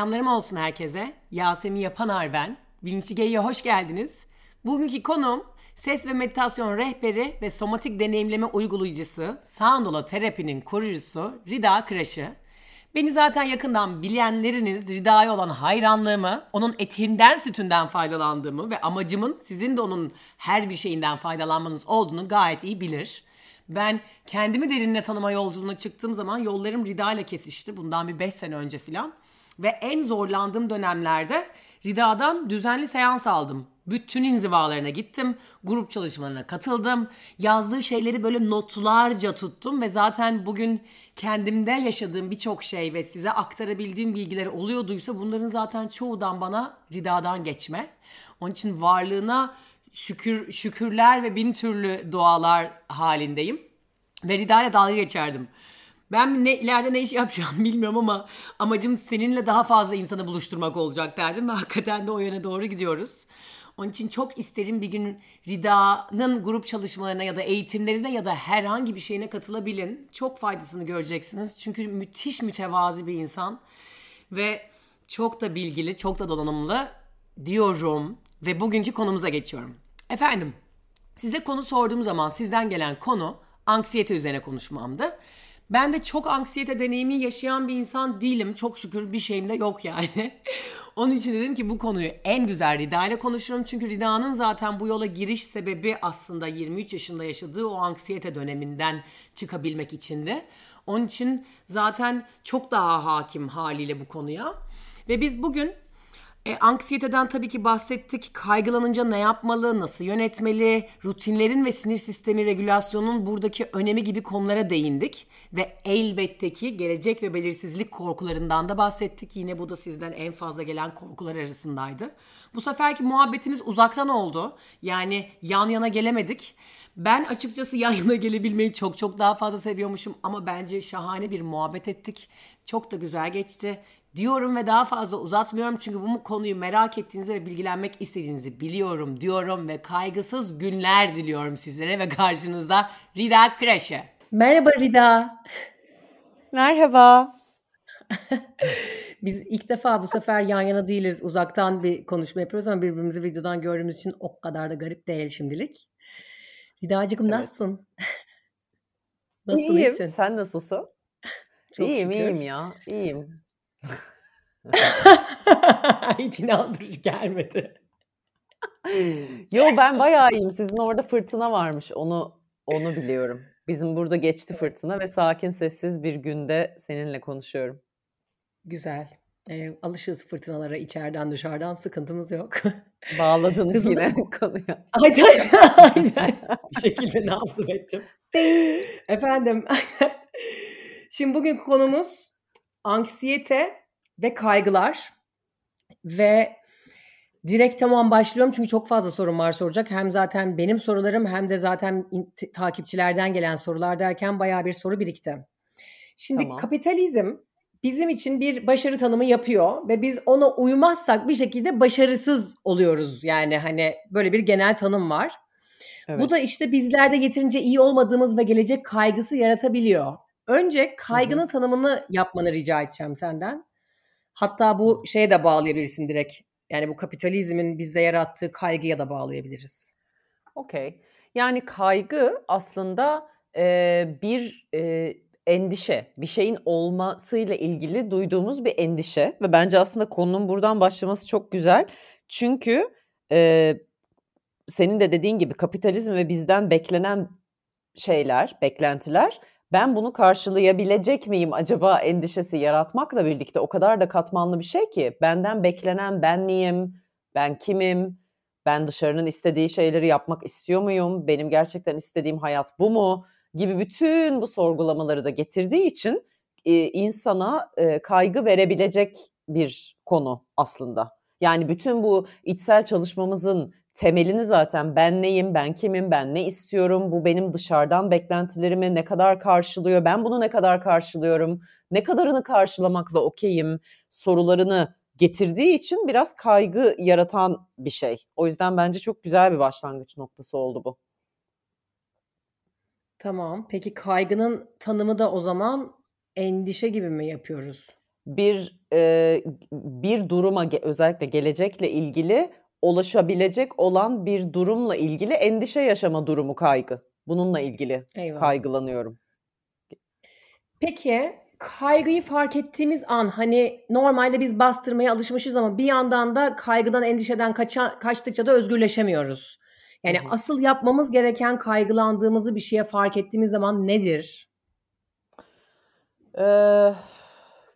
Selamlarım olsun herkese. Yasemin Yapanar ben. Bilinçli Gey'e hoş geldiniz. Bugünkü konum ses ve meditasyon rehberi ve somatik deneyimleme uygulayıcısı, Soundola terapinin kurucusu Rida Kıraşı. Beni zaten yakından bilenleriniz Rida'ya olan hayranlığımı, onun etinden sütünden faydalandığımı ve amacımın sizin de onun her bir şeyinden faydalanmanız olduğunu gayet iyi bilir. Ben kendimi derinle tanıma yolculuğuna çıktığım zaman yollarım Rida ile kesişti. Bundan bir 5 sene önce filan. Ve en zorlandığım dönemlerde Rida'dan düzenli seans aldım. Bütün inzivalarına gittim, grup çalışmalarına katıldım. Yazdığı şeyleri böyle notlarca tuttum ve zaten bugün kendimde yaşadığım birçok şey ve size aktarabildiğim bilgiler oluyorduysa bunların zaten çoğudan bana Rida'dan geçme. Onun için varlığına şükür şükürler ve bin türlü dualar halindeyim. Ve Rida ile dalga geçerdim. Ben ne, ileride ne iş yapacağım bilmiyorum ama amacım seninle daha fazla insanı buluşturmak olacak derdim ve hakikaten de o yöne doğru gidiyoruz. Onun için çok isterim bir gün Rida'nın grup çalışmalarına ya da eğitimlerine ya da herhangi bir şeyine katılabilin. Çok faydasını göreceksiniz. Çünkü müthiş mütevazi bir insan ve çok da bilgili, çok da donanımlı diyorum ve bugünkü konumuza geçiyorum. Efendim, size konu sorduğum zaman sizden gelen konu anksiyete üzerine konuşmamdı. Ben de çok anksiyete deneyimi yaşayan bir insan değilim. Çok şükür bir şeyim de yok yani. Onun için dedim ki bu konuyu en güzel Rida ile konuşurum. Çünkü Rida'nın zaten bu yola giriş sebebi aslında 23 yaşında yaşadığı o anksiyete döneminden çıkabilmek içindi. Onun için zaten çok daha hakim haliyle bu konuya. Ve biz bugün e, anksiyeteden tabii ki bahsettik. Kaygılanınca ne yapmalı, nasıl yönetmeli, rutinlerin ve sinir sistemi regülasyonunun buradaki önemi gibi konulara değindik. Ve elbette ki gelecek ve belirsizlik korkularından da bahsettik. Yine bu da sizden en fazla gelen korkular arasındaydı. Bu seferki muhabbetimiz uzaktan oldu. Yani yan yana gelemedik. Ben açıkçası yan yana gelebilmeyi çok çok daha fazla seviyormuşum ama bence şahane bir muhabbet ettik. Çok da güzel geçti diyorum ve daha fazla uzatmıyorum çünkü bu konuyu merak ettiğinizi ve bilgilenmek istediğinizi biliyorum diyorum ve kaygısız günler diliyorum sizlere ve karşınızda Rida Kreşe. Merhaba Rida. Merhaba. Biz ilk defa bu sefer yan yana değiliz. Uzaktan bir konuşma yapıyoruz ama birbirimizi videodan gördüğümüz için o kadar da garip değil şimdilik. Ridacığım evet. nasılsın? Nasıl iyiyim. Iyisin? Sen nasılsın? Çok iyiyim şükür. iyiyim ya. İyiyim. Hiç inandırıcı gelmedi. Yo ben bayağı iyiyim. Sizin orada fırtına varmış. Onu onu biliyorum. Bizim burada geçti fırtına ve sakin sessiz bir günde seninle konuşuyorum. Güzel. E, alışız fırtınalara içeriden dışarıdan sıkıntımız yok. Bağladınız Hızlı yine bu konuya. Aynen, aynen. bir şekilde ne yaptım ettim. Efendim. Şimdi bugünkü konumuz anksiyete ve kaygılar ve direkt tamam başlıyorum çünkü çok fazla sorun var soracak. Hem zaten benim sorularım hem de zaten takipçilerden gelen sorular derken baya bir soru birikti. Şimdi tamam. kapitalizm bizim için bir başarı tanımı yapıyor ve biz ona uymazsak bir şekilde başarısız oluyoruz. Yani hani böyle bir genel tanım var. Evet. Bu da işte bizlerde yeterince iyi olmadığımız ve gelecek kaygısı yaratabiliyor. Önce kaygının Hı-hı. tanımını yapmanı rica edeceğim senden. Hatta bu şeye de bağlayabilirsin direkt. Yani bu kapitalizmin bizde yarattığı kaygıya da bağlayabiliriz. Okey. Yani kaygı aslında e, bir e, endişe, bir şeyin olmasıyla ilgili duyduğumuz bir endişe ve bence aslında konunun buradan başlaması çok güzel. Çünkü e, senin de dediğin gibi kapitalizm ve bizden beklenen şeyler, beklentiler ben bunu karşılayabilecek miyim acaba endişesi yaratmakla birlikte o kadar da katmanlı bir şey ki benden beklenen ben miyim, ben kimim, ben dışarının istediği şeyleri yapmak istiyor muyum, benim gerçekten istediğim hayat bu mu gibi bütün bu sorgulamaları da getirdiği için e, insana e, kaygı verebilecek bir konu aslında. Yani bütün bu içsel çalışmamızın temelini zaten ben neyim, ben kimim, ben ne istiyorum, bu benim dışarıdan beklentilerimi ne kadar karşılıyor, ben bunu ne kadar karşılıyorum, ne kadarını karşılamakla okeyim sorularını getirdiği için biraz kaygı yaratan bir şey. O yüzden bence çok güzel bir başlangıç noktası oldu bu. Tamam. Peki kaygının tanımı da o zaman endişe gibi mi yapıyoruz? bir e, bir duruma özellikle gelecekle ilgili ulaşabilecek olan bir durumla ilgili endişe yaşama durumu kaygı. Bununla ilgili Eyvallah. kaygılanıyorum. Peki kaygıyı fark ettiğimiz an hani normalde biz bastırmaya alışmışız ama bir yandan da kaygıdan endişeden kaça, kaçtıkça da özgürleşemiyoruz. Yani Hı-hı. asıl yapmamız gereken kaygılandığımızı bir şeye fark ettiğimiz zaman nedir? Ee,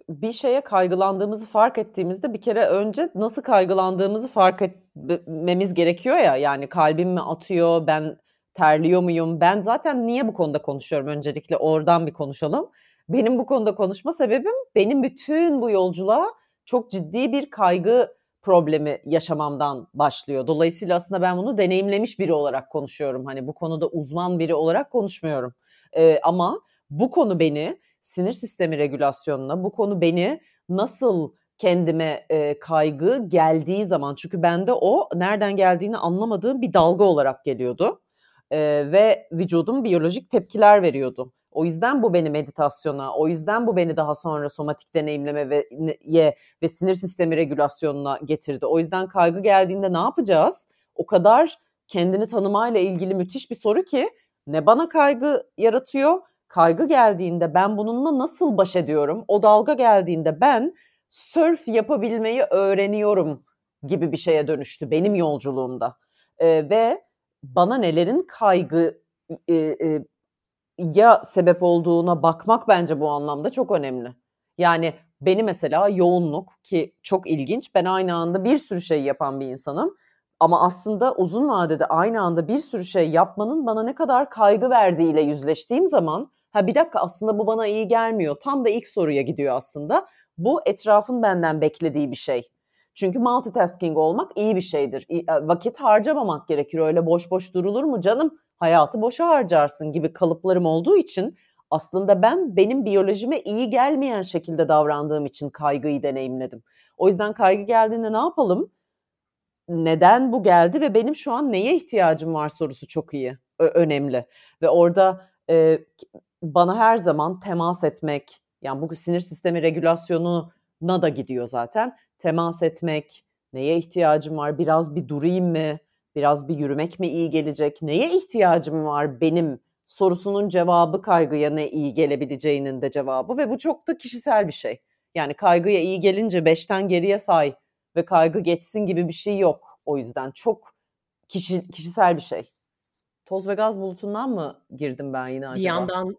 bir şeye kaygılandığımızı fark ettiğimizde bir kere önce nasıl kaygılandığımızı fark etmemiz gerekiyor ya. Yani kalbim mi atıyor, ben terliyor muyum? Ben zaten niye bu konuda konuşuyorum öncelikle oradan bir konuşalım. Benim bu konuda konuşma sebebim benim bütün bu yolculuğa çok ciddi bir kaygı problemi yaşamamdan başlıyor. Dolayısıyla aslında ben bunu deneyimlemiş biri olarak konuşuyorum. Hani bu konuda uzman biri olarak konuşmuyorum. Ee, ama bu konu beni sinir sistemi regülasyonuna, bu konu beni nasıl kendime e, kaygı geldiği zaman çünkü bende o nereden geldiğini anlamadığım bir dalga olarak geliyordu e, ve vücudum biyolojik tepkiler veriyordu. O yüzden bu beni meditasyona, o yüzden bu beni daha sonra somatik deneyimleme ve ye ve sinir sistemi regülasyonuna getirdi. O yüzden kaygı geldiğinde ne yapacağız? O kadar kendini tanımayla ilgili müthiş bir soru ki ne bana kaygı yaratıyor? Kaygı geldiğinde ben bununla nasıl baş ediyorum? O dalga geldiğinde ben sörf yapabilmeyi öğreniyorum gibi bir şeye dönüştü benim yolculuğumda. Ee, ve bana nelerin kaygı e, e, ya sebep olduğuna bakmak bence bu anlamda çok önemli. Yani beni mesela yoğunluk ki çok ilginç. Ben aynı anda bir sürü şey yapan bir insanım. Ama aslında uzun vadede aynı anda bir sürü şey yapmanın bana ne kadar kaygı verdiğiyle yüzleştiğim zaman ha bir dakika aslında bu bana iyi gelmiyor. Tam da ilk soruya gidiyor aslında. Bu etrafın benden beklediği bir şey. Çünkü multitasking olmak iyi bir şeydir. E, vakit harcamamak gerekir. Öyle boş boş durulur mu canım? hayatı boşa harcarsın gibi kalıplarım olduğu için aslında ben benim biyolojime iyi gelmeyen şekilde davrandığım için kaygıyı deneyimledim. O yüzden kaygı geldiğinde ne yapalım? Neden bu geldi ve benim şu an neye ihtiyacım var sorusu çok iyi, önemli. Ve orada e, bana her zaman temas etmek, yani bu sinir sistemi regülasyonuna da gidiyor zaten. Temas etmek, neye ihtiyacım var, biraz bir durayım mı, Biraz bir yürümek mi iyi gelecek? Neye ihtiyacım var benim sorusunun cevabı kaygıya ne iyi gelebileceğinin de cevabı ve bu çok da kişisel bir şey. Yani kaygıya iyi gelince beşten geriye say ve kaygı geçsin gibi bir şey yok. O yüzden çok kişi, kişisel bir şey. Toz ve gaz bulutundan mı girdim ben yine acaba? Bir yandan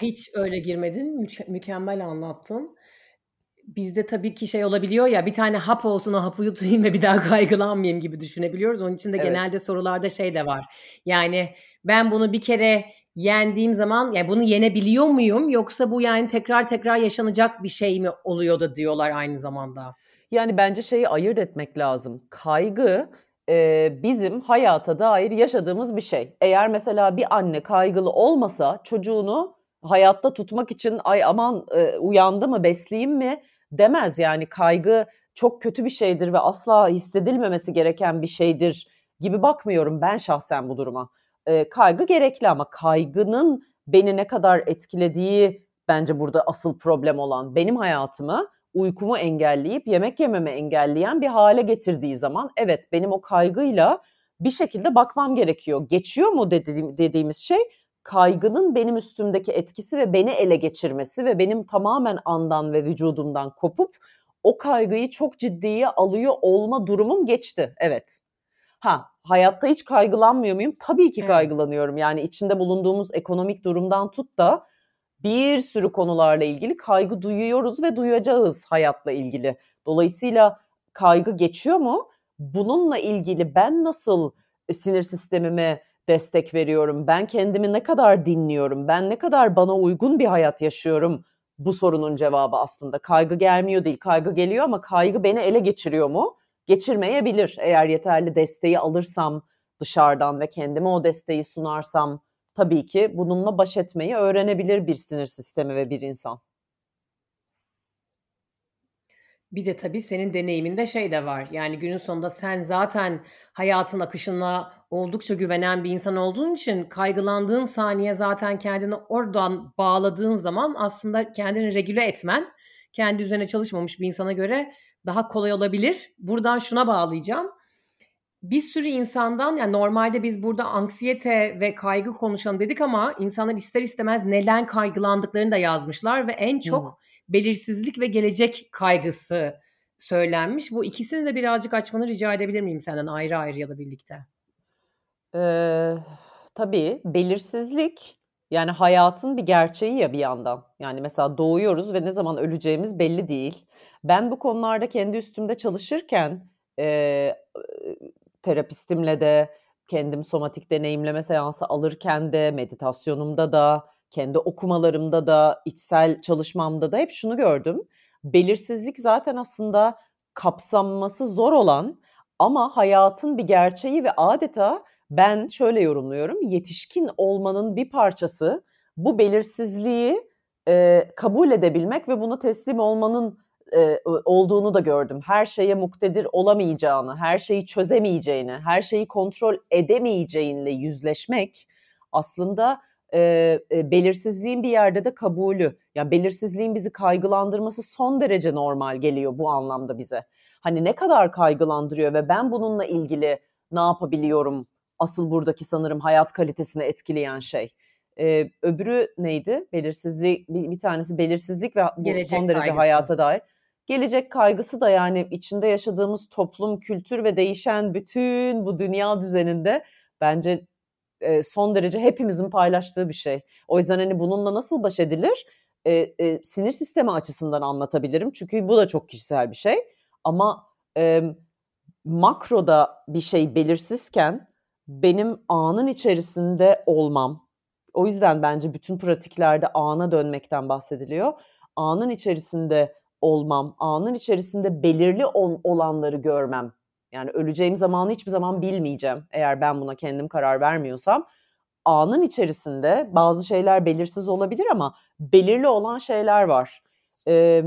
hiç öyle girmedin. Müke- mükemmel anlattın bizde tabii ki şey olabiliyor ya bir tane hap olsun o hapı yutayım ve bir daha kaygılanmayayım gibi düşünebiliyoruz. Onun için de evet. genelde sorularda şey de var. Yani ben bunu bir kere yendiğim zaman yani bunu yenebiliyor muyum yoksa bu yani tekrar tekrar yaşanacak bir şey mi oluyor da diyorlar aynı zamanda. Yani bence şeyi ayırt etmek lazım. Kaygı e, bizim hayata dair yaşadığımız bir şey. Eğer mesela bir anne kaygılı olmasa çocuğunu hayatta tutmak için ay aman e, uyandı mı besleyeyim mi demez. Yani kaygı çok kötü bir şeydir ve asla hissedilmemesi gereken bir şeydir gibi bakmıyorum ben şahsen bu duruma. E, kaygı gerekli ama kaygının beni ne kadar etkilediği bence burada asıl problem olan benim hayatımı uykumu engelleyip yemek yememi engelleyen bir hale getirdiği zaman evet benim o kaygıyla bir şekilde bakmam gerekiyor. Geçiyor mu dediğim, dediğimiz şey kaygının benim üstümdeki etkisi ve beni ele geçirmesi ve benim tamamen andan ve vücudumdan kopup o kaygıyı çok ciddiye alıyor olma durumum geçti. Evet. Ha, hayatta hiç kaygılanmıyor muyum? Tabii ki evet. kaygılanıyorum. Yani içinde bulunduğumuz ekonomik durumdan tut da bir sürü konularla ilgili kaygı duyuyoruz ve duyacağız hayatla ilgili. Dolayısıyla kaygı geçiyor mu? Bununla ilgili ben nasıl sinir sistemime destek veriyorum? Ben kendimi ne kadar dinliyorum? Ben ne kadar bana uygun bir hayat yaşıyorum? Bu sorunun cevabı aslında kaygı gelmiyor değil. Kaygı geliyor ama kaygı beni ele geçiriyor mu? Geçirmeyebilir. Eğer yeterli desteği alırsam dışarıdan ve kendime o desteği sunarsam tabii ki bununla baş etmeyi öğrenebilir bir sinir sistemi ve bir insan. Bir de tabii senin deneyiminde şey de var. Yani günün sonunda sen zaten hayatın akışına oldukça güvenen bir insan olduğun için kaygılandığın saniye zaten kendini oradan bağladığın zaman aslında kendini regüle etmen kendi üzerine çalışmamış bir insana göre daha kolay olabilir. Buradan şuna bağlayacağım. Bir sürü insandan yani normalde biz burada anksiyete ve kaygı konuşalım dedik ama insanlar ister istemez neden kaygılandıklarını da yazmışlar ve en çok hmm. Belirsizlik ve gelecek kaygısı söylenmiş. Bu ikisini de birazcık açmanı rica edebilir miyim senden ayrı ayrı ya da birlikte? Ee, tabii belirsizlik yani hayatın bir gerçeği ya bir yandan. Yani mesela doğuyoruz ve ne zaman öleceğimiz belli değil. Ben bu konularda kendi üstümde çalışırken e, terapistimle de kendim somatik deneyimleme seansı alırken de meditasyonumda da kendi okumalarımda da içsel çalışmamda da hep şunu gördüm. Belirsizlik zaten aslında kapsanması zor olan ama hayatın bir gerçeği ve adeta ben şöyle yorumluyorum. Yetişkin olmanın bir parçası bu belirsizliği e, kabul edebilmek ve buna teslim olmanın e, olduğunu da gördüm. Her şeye muktedir olamayacağını, her şeyi çözemeyeceğini, her şeyi kontrol edemeyeceğinle yüzleşmek aslında e, e, belirsizliğin bir yerde de kabulü. Ya belirsizliğin bizi kaygılandırması son derece normal geliyor bu anlamda bize. Hani ne kadar kaygılandırıyor ve ben bununla ilgili ne yapabiliyorum asıl buradaki sanırım hayat kalitesini etkileyen şey. Ee, öbürü neydi? Belirsizlik bir, bir tanesi belirsizlik ve Gelecek son derece kaygısı. hayata dair. Gelecek kaygısı da yani içinde yaşadığımız toplum, kültür ve değişen bütün bu dünya düzeninde bence son derece hepimizin paylaştığı bir şey. O yüzden hani bununla nasıl baş edilir? E, e, sinir sistemi açısından anlatabilirim. Çünkü bu da çok kişisel bir şey. Ama e, makroda bir şey belirsizken benim anın içerisinde olmam. O yüzden bence bütün pratiklerde ana dönmekten bahsediliyor. Anın içerisinde olmam, anın içerisinde belirli ol, olanları görmem. Yani öleceğim zamanı hiçbir zaman bilmeyeceğim eğer ben buna kendim karar vermiyorsam. Anın içerisinde bazı şeyler belirsiz olabilir ama belirli olan şeyler var. Ee,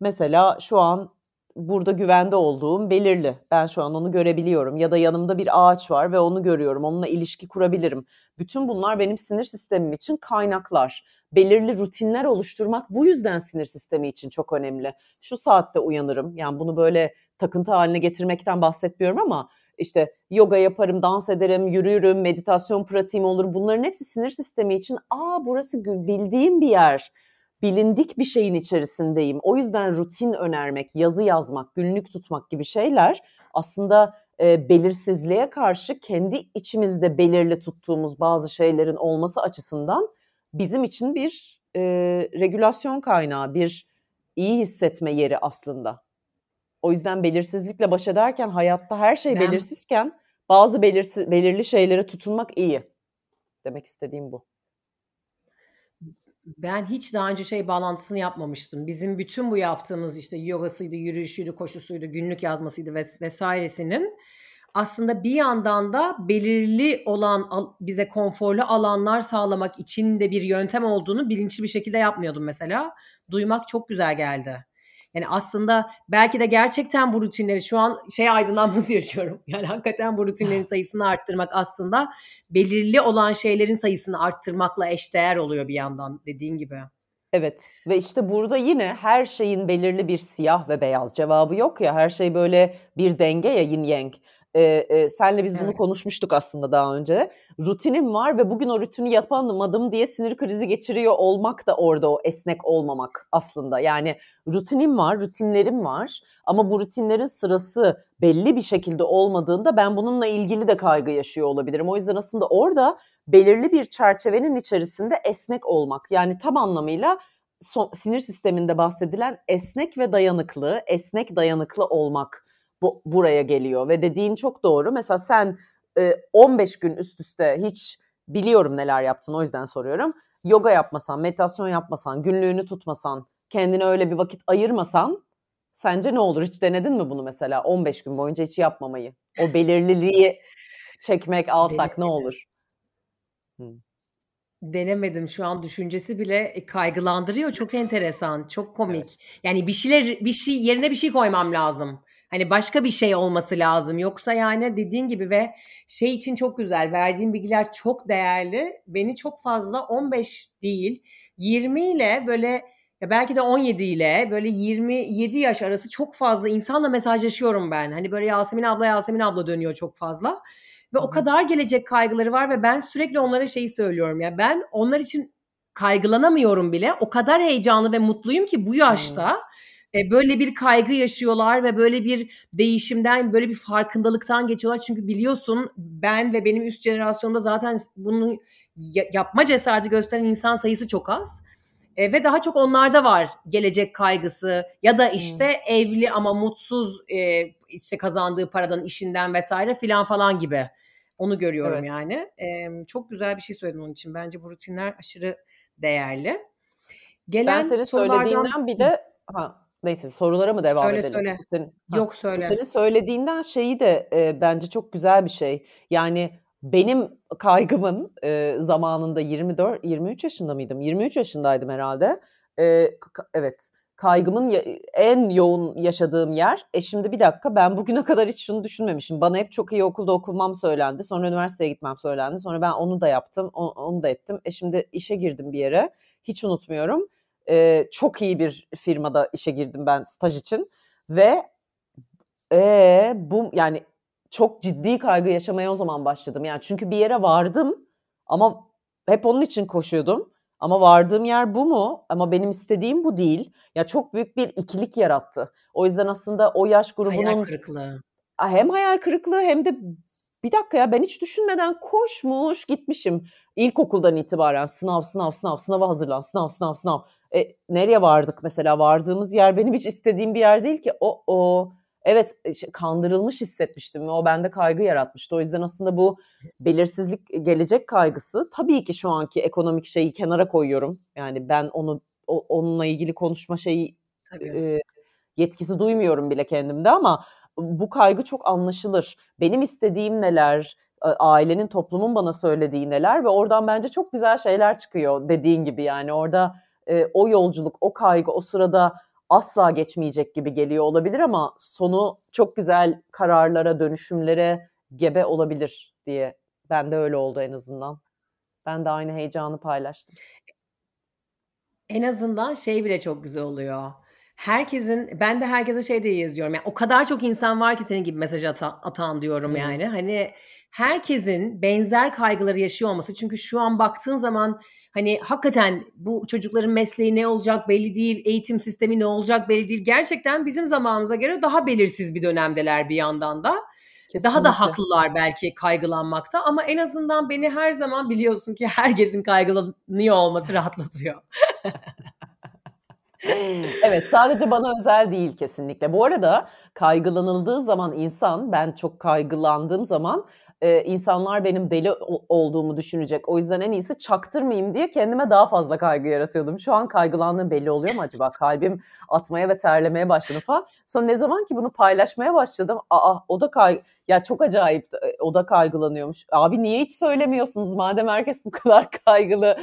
mesela şu an burada güvende olduğum belirli. Ben şu an onu görebiliyorum ya da yanımda bir ağaç var ve onu görüyorum. Onunla ilişki kurabilirim. Bütün bunlar benim sinir sistemim için kaynaklar. Belirli rutinler oluşturmak bu yüzden sinir sistemi için çok önemli. Şu saatte uyanırım. Yani bunu böyle takıntı haline getirmekten bahsetmiyorum ama işte yoga yaparım, dans ederim, yürüyorum, meditasyon pratiğim olur. Bunların hepsi sinir sistemi için aa burası bildiğim bir yer bilindik bir şeyin içerisindeyim. O yüzden rutin önermek, yazı yazmak, günlük tutmak gibi şeyler aslında e, belirsizliğe karşı kendi içimizde belirli tuttuğumuz bazı şeylerin olması açısından bizim için bir e, regülasyon kaynağı, bir iyi hissetme yeri aslında. O yüzden belirsizlikle baş ederken hayatta her şey ben... belirsizken bazı belirsiz, belirli şeylere tutunmak iyi. Demek istediğim bu. Ben hiç daha önce şey bağlantısını yapmamıştım. Bizim bütün bu yaptığımız işte yogasıydı, yürüyüşüydü, koşusuydu, günlük yazmasıydı ves- vesairesinin aslında bir yandan da belirli olan bize konforlu alanlar sağlamak için de bir yöntem olduğunu bilinçli bir şekilde yapmıyordum mesela. Duymak çok güzel geldi. Yani aslında belki de gerçekten bu rutinleri şu an şey aydınlanması yaşıyorum. Yani hakikaten bu rutinlerin sayısını arttırmak aslında belirli olan şeylerin sayısını arttırmakla eşdeğer oluyor bir yandan dediğin gibi. Evet ve işte burada yine her şeyin belirli bir siyah ve beyaz cevabı yok ya her şey böyle bir denge ya yin yang. E, e, senle biz bunu konuşmuştuk aslında daha önce. Rutinim var ve bugün o rutini yapamadım diye sinir krizi geçiriyor olmak da orada o esnek olmamak aslında. Yani rutinim var, rutinlerim var ama bu rutinlerin sırası belli bir şekilde olmadığında ben bununla ilgili de kaygı yaşıyor olabilirim. O yüzden aslında orada belirli bir çerçevenin içerisinde esnek olmak yani tam anlamıyla so- sinir sisteminde bahsedilen esnek ve dayanıklı, esnek dayanıklı olmak bu, buraya geliyor ve dediğin çok doğru. Mesela sen e, 15 gün üst üste hiç biliyorum neler yaptın o yüzden soruyorum. Yoga yapmasan, meditasyon yapmasan, günlüğünü tutmasan, kendine öyle bir vakit ayırmasan sence ne olur? Hiç denedin mi bunu mesela 15 gün boyunca hiç yapmamayı? O belirliliği çekmek alsak ne olur? Hmm. Denemedim şu an düşüncesi bile e, kaygılandırıyor. Çok enteresan, çok komik. Evet. Yani bir şeyler bir şey yerine bir şey koymam lazım. Hani başka bir şey olması lazım. Yoksa yani dediğin gibi ve şey için çok güzel. Verdiğin bilgiler çok değerli. Beni çok fazla 15 değil 20 ile böyle Ya belki de 17 ile böyle 27 yaş arası çok fazla insanla mesajlaşıyorum ben. Hani böyle Yasemin abla Yasemin abla dönüyor çok fazla. Ve o kadar gelecek kaygıları var ve ben sürekli onlara şeyi söylüyorum ya. Ben onlar için kaygılanamıyorum bile. O kadar heyecanlı ve mutluyum ki bu yaşta hmm. Böyle bir kaygı yaşıyorlar ve böyle bir değişimden, böyle bir farkındalıktan geçiyorlar. Çünkü biliyorsun ben ve benim üst jenerasyonda zaten bunu yapma cesareti gösteren insan sayısı çok az. E, ve daha çok onlarda var gelecek kaygısı ya da işte hmm. evli ama mutsuz e, işte kazandığı paradan işinden vesaire filan falan gibi. Onu görüyorum evet. yani. E, çok güzel bir şey söyledin onun için. Bence bu rutinler aşırı değerli. Gelen ben senin sorulardan... söylediğinden bir de ha, neyse sorulara mı devam söyle, edelim? Söyle söyle. Yok söyle. Senin söylediğinden şeyi de e, bence çok güzel bir şey. Yani benim kaygımın e, zamanında 24 23 yaşında mıydım? 23 yaşındaydım herhalde. E, evet. Kaygımın en yoğun yaşadığım yer. E şimdi bir dakika ben bugüne kadar hiç şunu düşünmemişim. Bana hep çok iyi okulda okumam söylendi. Sonra üniversiteye gitmem söylendi. Sonra ben onu da yaptım, onu, onu da ettim. E şimdi işe girdim bir yere. Hiç unutmuyorum. E, çok iyi bir firmada işe girdim ben staj için ve e, bu yani çok ciddi kaygı yaşamaya o zaman başladım. Yani çünkü bir yere vardım ama hep onun için koşuyordum. Ama vardığım yer bu mu? Ama benim istediğim bu değil. Ya çok büyük bir ikilik yarattı. O yüzden aslında o yaş grubunun hayal kırıklığı. Hem hayal kırıklığı hem de bir dakika ya ben hiç düşünmeden koşmuş gitmişim. İlkokuldan itibaren sınav sınav sınav sınava hazırlan sınav sınav sınav. E, nereye vardık mesela vardığımız yer benim hiç istediğim bir yer değil ki. O o evet e, kandırılmış hissetmiştim ve o bende kaygı yaratmıştı. O yüzden aslında bu belirsizlik gelecek kaygısı tabii ki şu anki ekonomik şeyi kenara koyuyorum. Yani ben onu onunla ilgili konuşma şeyi e, yetkisi duymuyorum bile kendimde ama bu kaygı çok anlaşılır. Benim istediğim neler, ailenin, toplumun bana söylediği neler ve oradan bence çok güzel şeyler çıkıyor dediğin gibi yani orada e, o yolculuk, o kaygı o sırada asla geçmeyecek gibi geliyor olabilir ama sonu çok güzel kararlara, dönüşümlere gebe olabilir diye. Ben de öyle oldu en azından. Ben de aynı heyecanı paylaştım. En azından şey bile çok güzel oluyor. Herkesin ben de herkese şey diye yazıyorum. Yani o kadar çok insan var ki senin gibi mesaj atan, atan diyorum hmm. yani. Hani herkesin benzer kaygıları yaşıyor olması. Çünkü şu an baktığın zaman Hani hakikaten bu çocukların mesleği ne olacak belli değil, eğitim sistemi ne olacak belli değil. Gerçekten bizim zamanımıza göre daha belirsiz bir dönemdeler bir yandan da. Kesinlikle. Daha da haklılar belki kaygılanmakta ama en azından beni her zaman biliyorsun ki herkesin kaygılanıyor olması rahatlatıyor. evet sadece bana özel değil kesinlikle. Bu arada kaygılanıldığı zaman insan ben çok kaygılandığım zaman e, insanlar benim deli olduğumu düşünecek. O yüzden en iyisi çaktırmayayım diye kendime daha fazla kaygı yaratıyordum. Şu an kaygılandığım belli oluyor mu acaba? Kalbim atmaya ve terlemeye başladı falan. Sonra ne zaman ki bunu paylaşmaya başladım. Aa o da kay ya çok acayip o da kaygılanıyormuş. Abi niye hiç söylemiyorsunuz madem herkes bu kadar kaygılı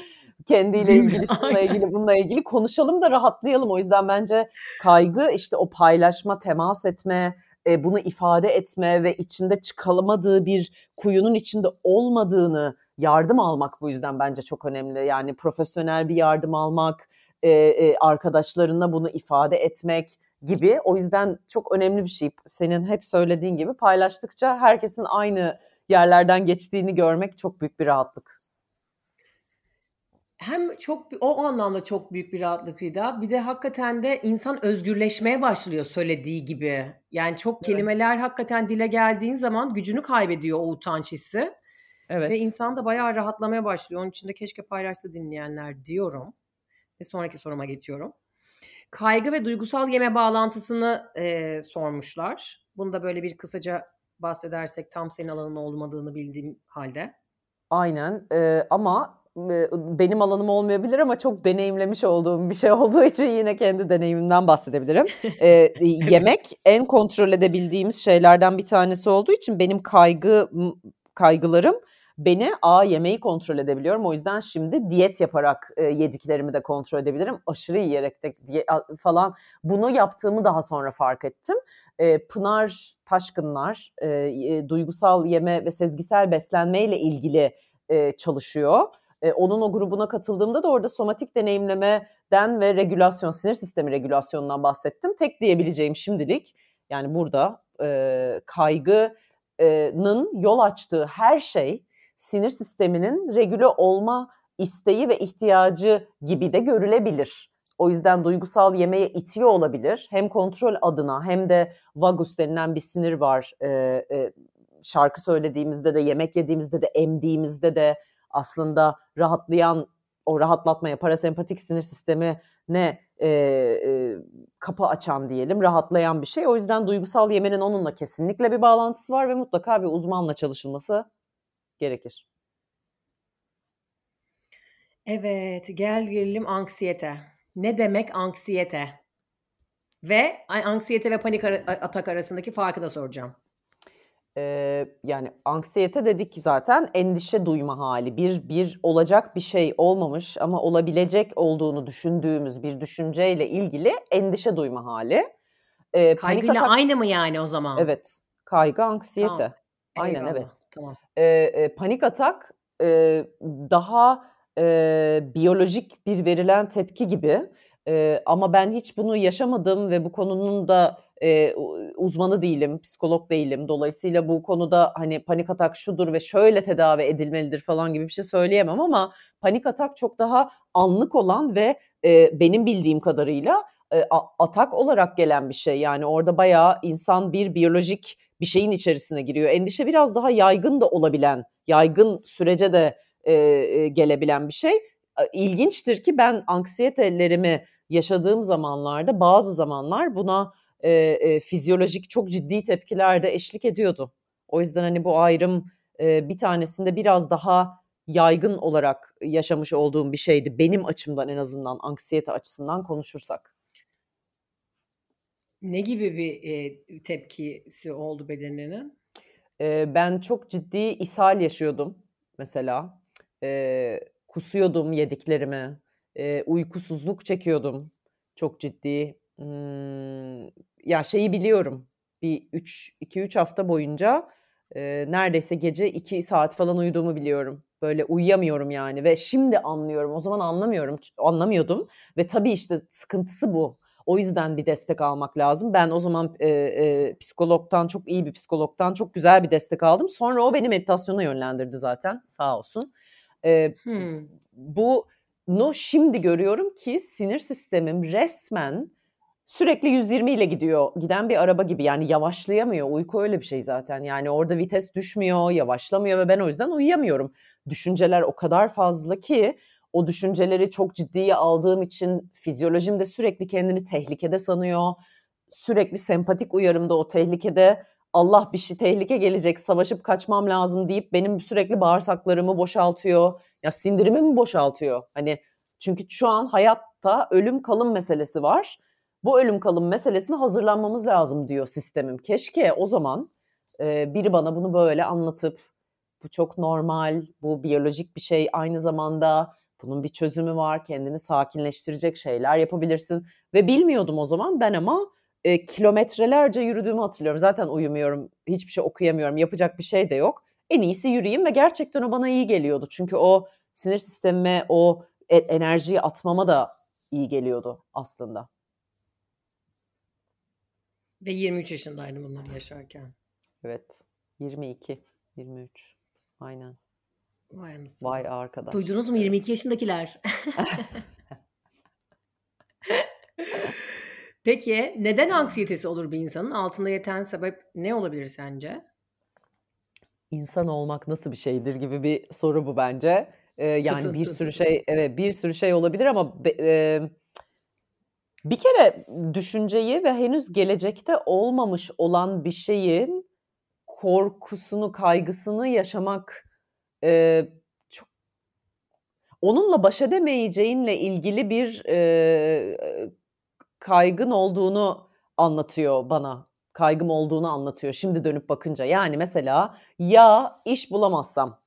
kendiyle ilgili, şununla ilgili, bununla ilgili konuşalım da rahatlayalım. O yüzden bence kaygı işte o paylaşma, temas etme, e, bunu ifade etme ve içinde çıkamadığı bir kuyunun içinde olmadığını yardım almak bu yüzden bence çok önemli. Yani profesyonel bir yardım almak, e, e, arkadaşlarına bunu ifade etmek gibi. O yüzden çok önemli bir şey. Senin hep söylediğin gibi paylaştıkça herkesin aynı yerlerden geçtiğini görmek çok büyük bir rahatlık hem çok o anlamda çok büyük bir rahatlık Rida. Bir de hakikaten de insan özgürleşmeye başlıyor söylediği gibi. Yani çok evet. kelimeler hakikaten dile geldiğin zaman gücünü kaybediyor o utanç hissi. Evet. Ve insan da bayağı rahatlamaya başlıyor. Onun için de keşke paylaşsa dinleyenler diyorum. Ve sonraki soruma geçiyorum. Kaygı ve duygusal yeme bağlantısını e, sormuşlar. Bunu da böyle bir kısaca bahsedersek tam senin alanın olmadığını bildiğim halde. Aynen ee, ama benim alanım olmayabilir ama çok deneyimlemiş olduğum bir şey olduğu için yine kendi deneyimimden bahsedebilirim. ee, yemek en kontrol edebildiğimiz şeylerden bir tanesi olduğu için benim kaygı kaygılarım beni a yemeği kontrol edebiliyorum. O yüzden şimdi diyet yaparak e, yediklerimi de kontrol edebilirim. Aşırı yiyerek de diye, falan bunu yaptığımı daha sonra fark ettim. E, Pınar Taşkınlar e, e, duygusal yeme ve sezgisel beslenmeyle ilgili e, çalışıyor e, onun o grubuna katıldığımda da orada somatik deneyimlemeden den ve regülasyon, sinir sistemi regülasyonundan bahsettim. Tek diyebileceğim şimdilik yani burada e, kaygının yol açtığı her şey sinir sisteminin regüle olma isteği ve ihtiyacı gibi de görülebilir. O yüzden duygusal yemeğe itiyor olabilir. Hem kontrol adına hem de vagus denilen bir sinir var. E, şarkı söylediğimizde de, yemek yediğimizde de, emdiğimizde de aslında rahatlayan, o rahatlatmaya, parasempatik sinir sistemi ne e, e, kapı açan diyelim, rahatlayan bir şey. O yüzden duygusal yemenin onunla kesinlikle bir bağlantısı var ve mutlaka bir uzmanla çalışılması gerekir. Evet, gel gelelim anksiyete. Ne demek anksiyete? Ve anksiyete ve panik atak arasındaki farkı da soracağım. Ee, yani anksiyete dedik ki zaten endişe duyma hali. Bir, bir olacak bir şey olmamış ama olabilecek olduğunu düşündüğümüz bir düşünceyle ilgili endişe duyma hali. Ee, Kaygıyla atak... aynı mı yani o zaman? Evet. Kaygı, anksiyete. Tamam. Aynen Eyvallah. evet. Tamam. Ee, e, panik atak e, daha e, biyolojik bir verilen tepki gibi. E, ama ben hiç bunu yaşamadım ve bu konunun da e, uzmanı değilim, psikolog değilim. Dolayısıyla bu konuda hani panik atak şudur ve şöyle tedavi edilmelidir falan gibi bir şey söyleyemem ama panik atak çok daha anlık olan ve e, benim bildiğim kadarıyla e, atak olarak gelen bir şey. Yani orada bayağı insan bir biyolojik bir şeyin içerisine giriyor. Endişe biraz daha yaygın da olabilen, yaygın sürece de e, gelebilen bir şey. İlginçtir ki ben anksiyetelerimi yaşadığım zamanlarda bazı zamanlar buna e, e, fizyolojik çok ciddi tepkiler de eşlik ediyordu. O yüzden hani bu ayrım e, bir tanesinde biraz daha yaygın olarak yaşamış olduğum bir şeydi. Benim açımdan en azından anksiyete açısından konuşursak. Ne gibi bir e, tepkisi oldu bedeninin? E, ben çok ciddi ishal yaşıyordum mesela. E, kusuyordum yediklerimi. E, uykusuzluk çekiyordum çok ciddi. Hmm, ya şeyi biliyorum. Bir 3 2-3 hafta boyunca e, neredeyse gece 2 saat falan uyuduğumu biliyorum. Böyle uyuyamıyorum yani ve şimdi anlıyorum. O zaman anlamıyorum, anlamıyordum ve tabii işte sıkıntısı bu. O yüzden bir destek almak lazım. Ben o zaman e, e, psikologtan, çok iyi bir psikologtan çok güzel bir destek aldım. Sonra o beni meditasyona yönlendirdi zaten sağ olsun. E, hmm. Bu no şimdi görüyorum ki sinir sistemim resmen sürekli 120 ile gidiyor. Giden bir araba gibi yani yavaşlayamıyor. Uyku öyle bir şey zaten. Yani orada vites düşmüyor, yavaşlamıyor ve ben o yüzden uyuyamıyorum. Düşünceler o kadar fazla ki o düşünceleri çok ciddiye aldığım için fizyolojim de sürekli kendini tehlikede sanıyor. Sürekli sempatik uyarımda o tehlikede Allah bir şey tehlike gelecek savaşıp kaçmam lazım deyip benim sürekli bağırsaklarımı boşaltıyor. Ya sindirimimi boşaltıyor. Hani çünkü şu an hayatta ölüm kalım meselesi var. Bu ölüm kalım meselesine hazırlanmamız lazım diyor sistemim. Keşke o zaman e, biri bana bunu böyle anlatıp bu çok normal, bu biyolojik bir şey aynı zamanda bunun bir çözümü var, kendini sakinleştirecek şeyler yapabilirsin. Ve bilmiyordum o zaman ben ama e, kilometrelerce yürüdüğümü hatırlıyorum. Zaten uyumuyorum, hiçbir şey okuyamıyorum, yapacak bir şey de yok. En iyisi yürüyeyim ve gerçekten o bana iyi geliyordu. Çünkü o sinir sistemime, o e, enerjiyi atmama da iyi geliyordu aslında. Ve 23 yaşındaydım bunları yaşarken. Evet. 22, 23. Aynen. Vay anasını. Vay arkadaş. Duydunuz mu 22 yaşındakiler? Peki neden anksiyetesi olur bir insanın? Altında yatan sebep ne olabilir sence? İnsan olmak nasıl bir şeydir gibi bir soru bu bence. Ee, yani bir sürü şey evet bir sürü şey olabilir ama e, bir kere düşünceyi ve henüz gelecekte olmamış olan bir şeyin korkusunu, kaygısını yaşamak e, çok onunla baş edemeyeceğinle ilgili bir e, kaygın olduğunu anlatıyor bana. Kaygım olduğunu anlatıyor şimdi dönüp bakınca. Yani mesela ya iş bulamazsam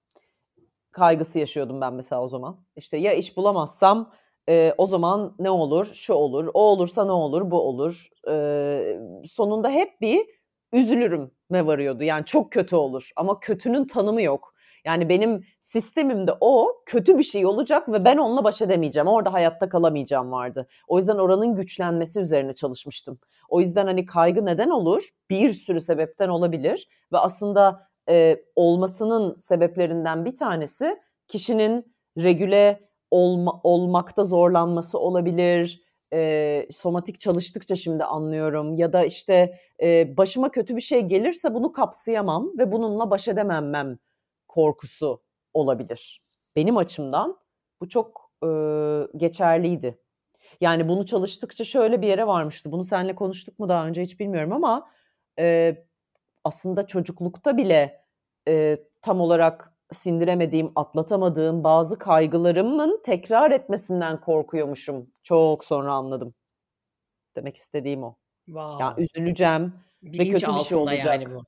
kaygısı yaşıyordum ben mesela o zaman. İşte ya iş bulamazsam e, o zaman ne olur, şu olur, o olursa ne olur, bu olur. E, sonunda hep bir üzülürüm me varıyordu. Yani çok kötü olur ama kötünün tanımı yok. Yani benim sistemimde o kötü bir şey olacak ve ben onunla baş edemeyeceğim. Orada hayatta kalamayacağım vardı. O yüzden oranın güçlenmesi üzerine çalışmıştım. O yüzden hani kaygı neden olur? Bir sürü sebepten olabilir ve aslında e, olmasının sebeplerinden bir tanesi kişinin regüle olma, olmakta zorlanması olabilir. E, somatik çalıştıkça şimdi anlıyorum ya da işte e, başıma kötü bir şey gelirse bunu kapsayamam ve bununla baş edememem korkusu olabilir. Benim açımdan bu çok e, geçerliydi. Yani bunu çalıştıkça şöyle bir yere varmıştı. Bunu seninle konuştuk mu daha önce hiç bilmiyorum ama e, aslında çocuklukta bile e, tam olarak sindiremediğim, atlatamadığım bazı kaygılarımın tekrar etmesinden korkuyormuşum. Çok sonra anladım. Demek istediğim o. Wow. Yani üzüleceğim Bilinç ve kötü bir şey olacak. Yani bu.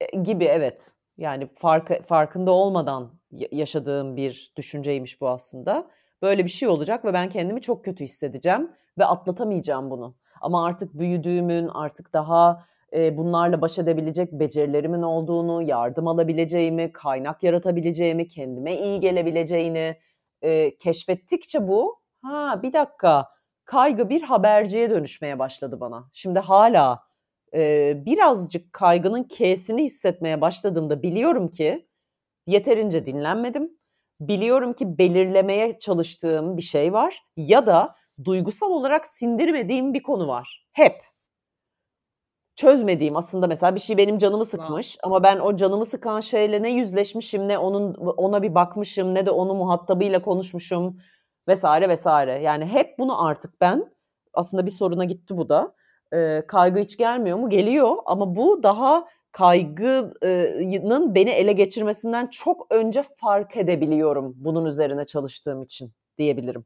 E, gibi evet. Yani fark, farkında olmadan yaşadığım bir düşünceymiş bu aslında. Böyle bir şey olacak ve ben kendimi çok kötü hissedeceğim ve atlatamayacağım bunu. Ama artık büyüdüğümün, artık daha bunlarla baş edebilecek becerilerimin olduğunu, yardım alabileceğimi, kaynak yaratabileceğimi, kendime iyi gelebileceğini e, keşfettikçe bu, ha bir dakika, kaygı bir haberciye dönüşmeye başladı bana. Şimdi hala e, birazcık kaygının K'sini hissetmeye başladığımda biliyorum ki yeterince dinlenmedim. Biliyorum ki belirlemeye çalıştığım bir şey var ya da duygusal olarak sindirmediğim bir konu var. Hep çözmediğim aslında mesela bir şey benim canımı sıkmış ama ben o canımı sıkan şeyle ne yüzleşmişim ne onun ona bir bakmışım ne de onu muhatabıyla konuşmuşum vesaire vesaire. Yani hep bunu artık ben aslında bir soruna gitti bu da. Ee, kaygı hiç gelmiyor mu? Geliyor ama bu daha kaygının beni ele geçirmesinden çok önce fark edebiliyorum bunun üzerine çalıştığım için diyebilirim.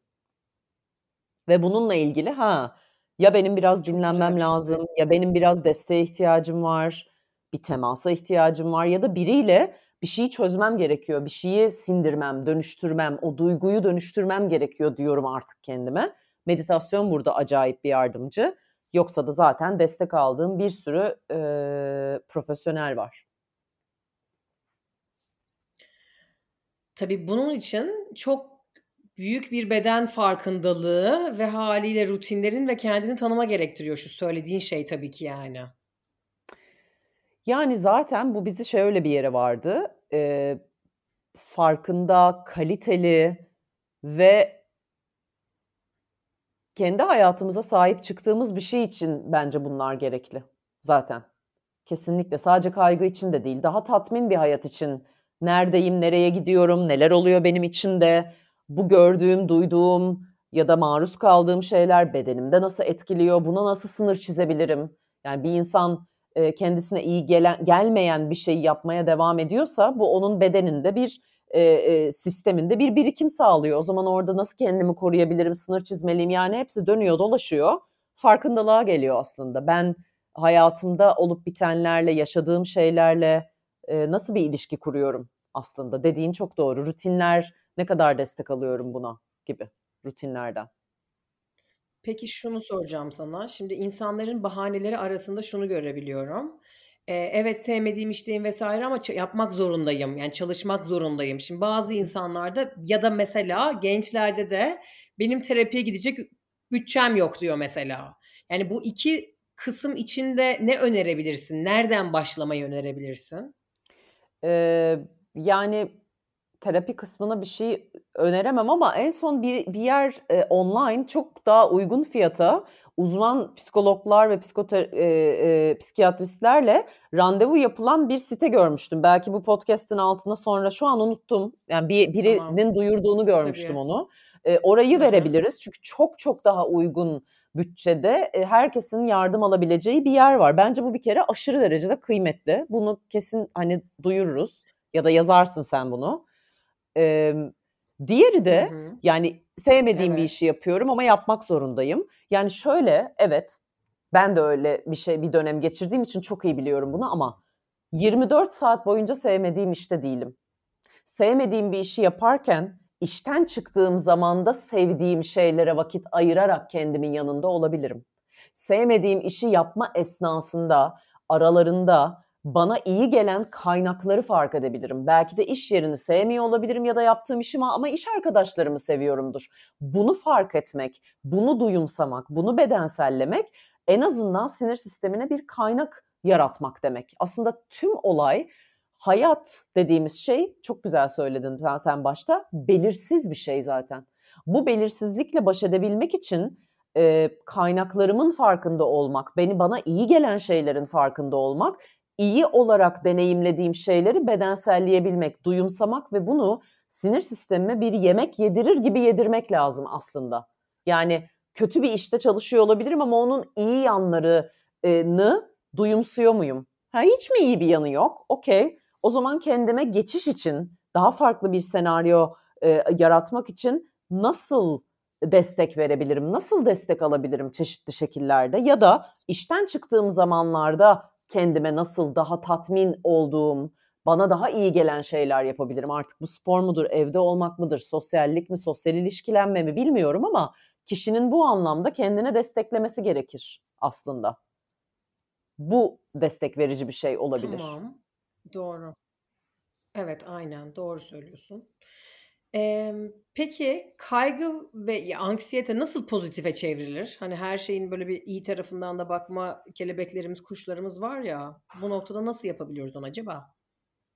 Ve bununla ilgili ha ya benim biraz dinlenmem lazım ya benim biraz desteğe ihtiyacım var, bir temasa ihtiyacım var ya da biriyle bir şeyi çözmem gerekiyor, bir şeyi sindirmem, dönüştürmem, o duyguyu dönüştürmem gerekiyor diyorum artık kendime. Meditasyon burada acayip bir yardımcı. Yoksa da zaten destek aldığım bir sürü e, profesyonel var. Tabii bunun için çok büyük bir beden farkındalığı ve haliyle rutinlerin ve kendini tanıma gerektiriyor şu söylediğin şey tabii ki yani. Yani zaten bu bizi şöyle bir yere vardı. E, farkında, kaliteli ve kendi hayatımıza sahip çıktığımız bir şey için bence bunlar gerekli zaten. Kesinlikle sadece kaygı için de değil, daha tatmin bir hayat için neredeyim, nereye gidiyorum, neler oluyor benim içimde, bu gördüğüm, duyduğum ya da maruz kaldığım şeyler bedenimde nasıl etkiliyor, buna nasıl sınır çizebilirim? Yani bir insan e, kendisine iyi gelen, gelmeyen bir şey yapmaya devam ediyorsa bu onun bedeninde bir e, e, sisteminde bir birikim sağlıyor. O zaman orada nasıl kendimi koruyabilirim, sınır çizmeliyim yani hepsi dönüyor dolaşıyor. Farkındalığa geliyor aslında. Ben hayatımda olup bitenlerle, yaşadığım şeylerle e, nasıl bir ilişki kuruyorum aslında dediğin çok doğru. Rutinler ne kadar destek alıyorum buna gibi rutinlerden. Peki şunu soracağım sana. Şimdi insanların bahaneleri arasında şunu görebiliyorum. Ee, evet sevmediğim işteyim vesaire ama yapmak zorundayım. Yani çalışmak zorundayım. Şimdi bazı insanlarda ya da mesela gençlerde de benim terapiye gidecek bütçem yok diyor mesela. Yani bu iki kısım içinde ne önerebilirsin? Nereden başlamayı önerebilirsin? Ee, yani terapi kısmına bir şey öneremem ama en son bir, bir yer e, online çok daha uygun fiyata uzman psikologlar ve psikoter, e, e, psikiyatristlerle randevu yapılan bir site görmüştüm. Belki bu podcast'in altına sonra şu an unuttum. Yani bir birinin tamam. duyurduğunu görmüştüm Tabii. onu. E, orayı Hı-hı. verebiliriz çünkü çok çok daha uygun bütçede e, herkesin yardım alabileceği bir yer var. Bence bu bir kere aşırı derecede kıymetli. Bunu kesin hani duyururuz ya da yazarsın sen bunu. E, diğeri de hı hı. yani sevmediğim evet. bir işi yapıyorum ama yapmak zorundayım. Yani şöyle evet ben de öyle bir şey bir dönem geçirdiğim için çok iyi biliyorum bunu ama 24 saat boyunca sevmediğim işte değilim. Sevmediğim bir işi yaparken işten çıktığım zamanda sevdiğim şeylere vakit ayırarak kendimin yanında olabilirim. Sevmediğim işi yapma esnasında, aralarında bana iyi gelen kaynakları fark edebilirim. Belki de iş yerini sevmiyor olabilirim ya da yaptığım işimi ama iş arkadaşlarımı seviyorumdur. Bunu fark etmek, bunu duyumsamak, bunu bedensellemek en azından sinir sistemine bir kaynak yaratmak demek. Aslında tüm olay hayat dediğimiz şey çok güzel söyledin sen, sen başta belirsiz bir şey zaten. Bu belirsizlikle baş edebilmek için e, kaynaklarımın farkında olmak, beni bana iyi gelen şeylerin farkında olmak, iyi olarak deneyimlediğim şeyleri bedenselleyebilmek, duyumsamak ve bunu sinir sistemime bir yemek yedirir gibi yedirmek lazım aslında. Yani kötü bir işte çalışıyor olabilirim ama onun iyi yanlarını duyumsuyor muyum? Ha, hiç mi iyi bir yanı yok? Okey. O zaman kendime geçiş için, daha farklı bir senaryo e, yaratmak için nasıl destek verebilirim? Nasıl destek alabilirim çeşitli şekillerde? Ya da işten çıktığım zamanlarda kendime nasıl daha tatmin olduğum, bana daha iyi gelen şeyler yapabilirim. Artık bu spor mudur, evde olmak mıdır, sosyallik mi, sosyal ilişkilenme mi bilmiyorum ama kişinin bu anlamda kendine desteklemesi gerekir aslında. Bu destek verici bir şey olabilir. Tamam. Doğru. Evet, aynen doğru söylüyorsun. Emm, peki kaygı ve anksiyete nasıl pozitife çevrilir? Hani her şeyin böyle bir iyi tarafından da bakma kelebeklerimiz, kuşlarımız var ya, bu noktada nasıl yapabiliyoruz onu acaba?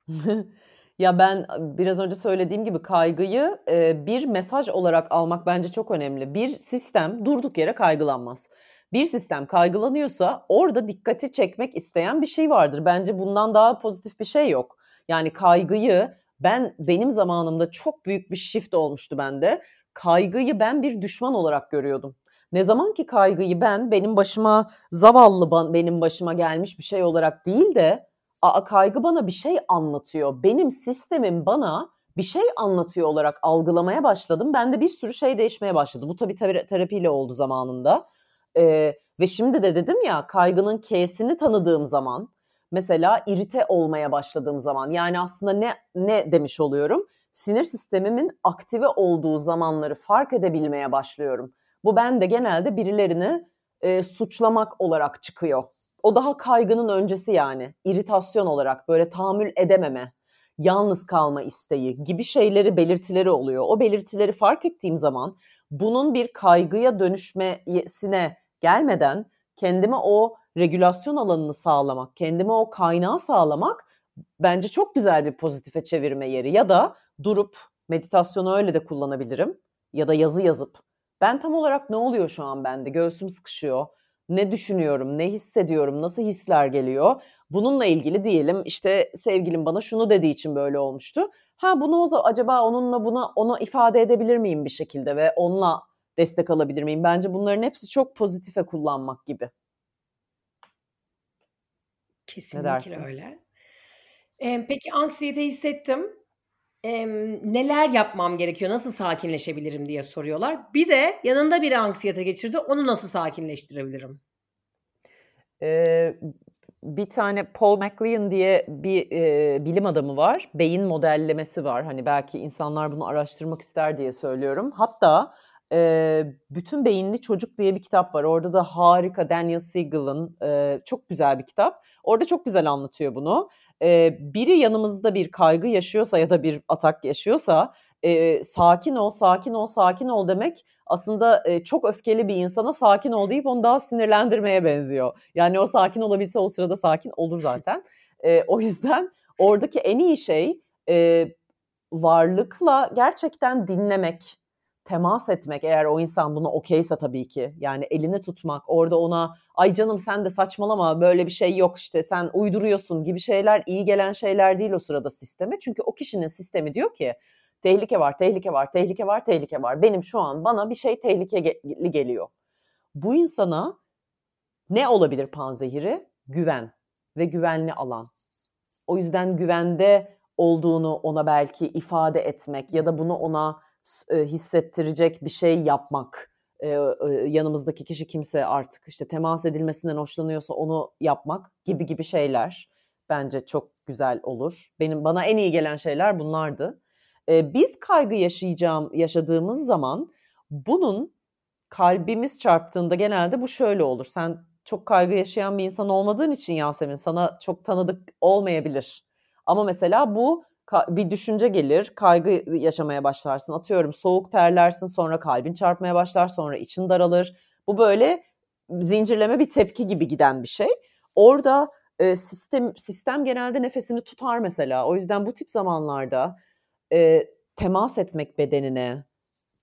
Ya, ben biraz önce söylediğim gibi kaygıyı, eee, bir mesaj olarak almak bence çok önemli. Bir sistem durduk yere kaygılanmaz. Bir sistem kaygılanıyorsa orada dikkati çekmek isteyen bir şey vardır. Bence bundan daha pozitif bir şey yok. Yani kaygıyı ben benim zamanımda çok büyük bir shift olmuştu bende. Kaygıyı ben bir düşman olarak görüyordum. Ne zaman ki kaygıyı ben benim başıma zavallı benim başıma gelmiş bir şey olarak değil de a kaygı bana bir şey anlatıyor. Benim sistemim bana bir şey anlatıyor olarak algılamaya başladım. Bende bir sürü şey değişmeye başladı. Bu tabii terapiyle oldu zamanında. Ee, ve şimdi de dedim ya kaygının K'sini tanıdığım zaman mesela irite olmaya başladığım zaman yani aslında ne ne demiş oluyorum? Sinir sistemimin aktive olduğu zamanları fark edebilmeye başlıyorum. Bu bende genelde birilerini e, suçlamak olarak çıkıyor. O daha kaygının öncesi yani. İritasyon olarak böyle tahammül edememe, yalnız kalma isteği gibi şeyleri belirtileri oluyor. O belirtileri fark ettiğim zaman bunun bir kaygıya dönüşmesine gelmeden kendime o regülasyon alanını sağlamak, kendime o kaynağı sağlamak bence çok güzel bir pozitife çevirme yeri. Ya da durup meditasyonu öyle de kullanabilirim ya da yazı yazıp ben tam olarak ne oluyor şu an bende? Göğsüm sıkışıyor. Ne düşünüyorum, ne hissediyorum, nasıl hisler geliyor? Bununla ilgili diyelim işte sevgilim bana şunu dediği için böyle olmuştu. Ha bunu o acaba onunla buna onu ifade edebilir miyim bir şekilde ve onunla destek alabilir miyim? Bence bunların hepsi çok pozitife kullanmak gibi. Kesinlikle öyle. Eee, peki anksiyete hissettim. Emm, neler yapmam gerekiyor? Nasıl sakinleşebilirim diye soruyorlar. Bir de yanında biri anksiyete geçirdi. Onu nasıl sakinleştirebilirim? Eee, bir tane Paul MacLean diye bir, eee, bilim adamı var. Beyin modellemesi var. Hani belki insanlar bunu araştırmak ister diye söylüyorum. Hatta e, Bütün Beyinli Çocuk diye bir kitap var. Orada da harika Daniel Siegel'ın e, çok güzel bir kitap. Orada çok güzel anlatıyor bunu. E, biri yanımızda bir kaygı yaşıyorsa ya da bir atak yaşıyorsa e, sakin ol, sakin ol, sakin ol demek aslında e, çok öfkeli bir insana sakin ol deyip onu daha sinirlendirmeye benziyor. Yani o sakin olabilse o sırada sakin olur zaten. E, o yüzden oradaki en iyi şey e, varlıkla gerçekten dinlemek, temas etmek eğer o insan buna okeyse tabii ki yani elini tutmak orada ona ay canım sen de saçmalama böyle bir şey yok işte sen uyduruyorsun gibi şeyler iyi gelen şeyler değil o sırada sisteme. Çünkü o kişinin sistemi diyor ki tehlike var, tehlike var, tehlike var, tehlike var. Benim şu an bana bir şey tehlikeli geliyor. Bu insana ne olabilir panzehiri? Güven ve güvenli alan. O yüzden güvende olduğunu ona belki ifade etmek ya da bunu ona hissettirecek bir şey yapmak. yanımızdaki kişi kimse artık işte temas edilmesinden hoşlanıyorsa onu yapmak gibi gibi şeyler bence çok güzel olur. Benim bana en iyi gelen şeyler bunlardı. biz kaygı yaşayacağım yaşadığımız zaman bunun kalbimiz çarptığında genelde bu şöyle olur. Sen çok kaygı yaşayan bir insan olmadığın için Yasemin sana çok tanıdık olmayabilir. Ama mesela bu bir düşünce gelir, kaygı yaşamaya başlarsın. Atıyorum soğuk terlersin, sonra kalbin çarpmaya başlar, sonra için daralır. Bu böyle zincirleme bir tepki gibi giden bir şey. Orada e, sistem sistem genelde nefesini tutar mesela. O yüzden bu tip zamanlarda e, temas etmek bedenine,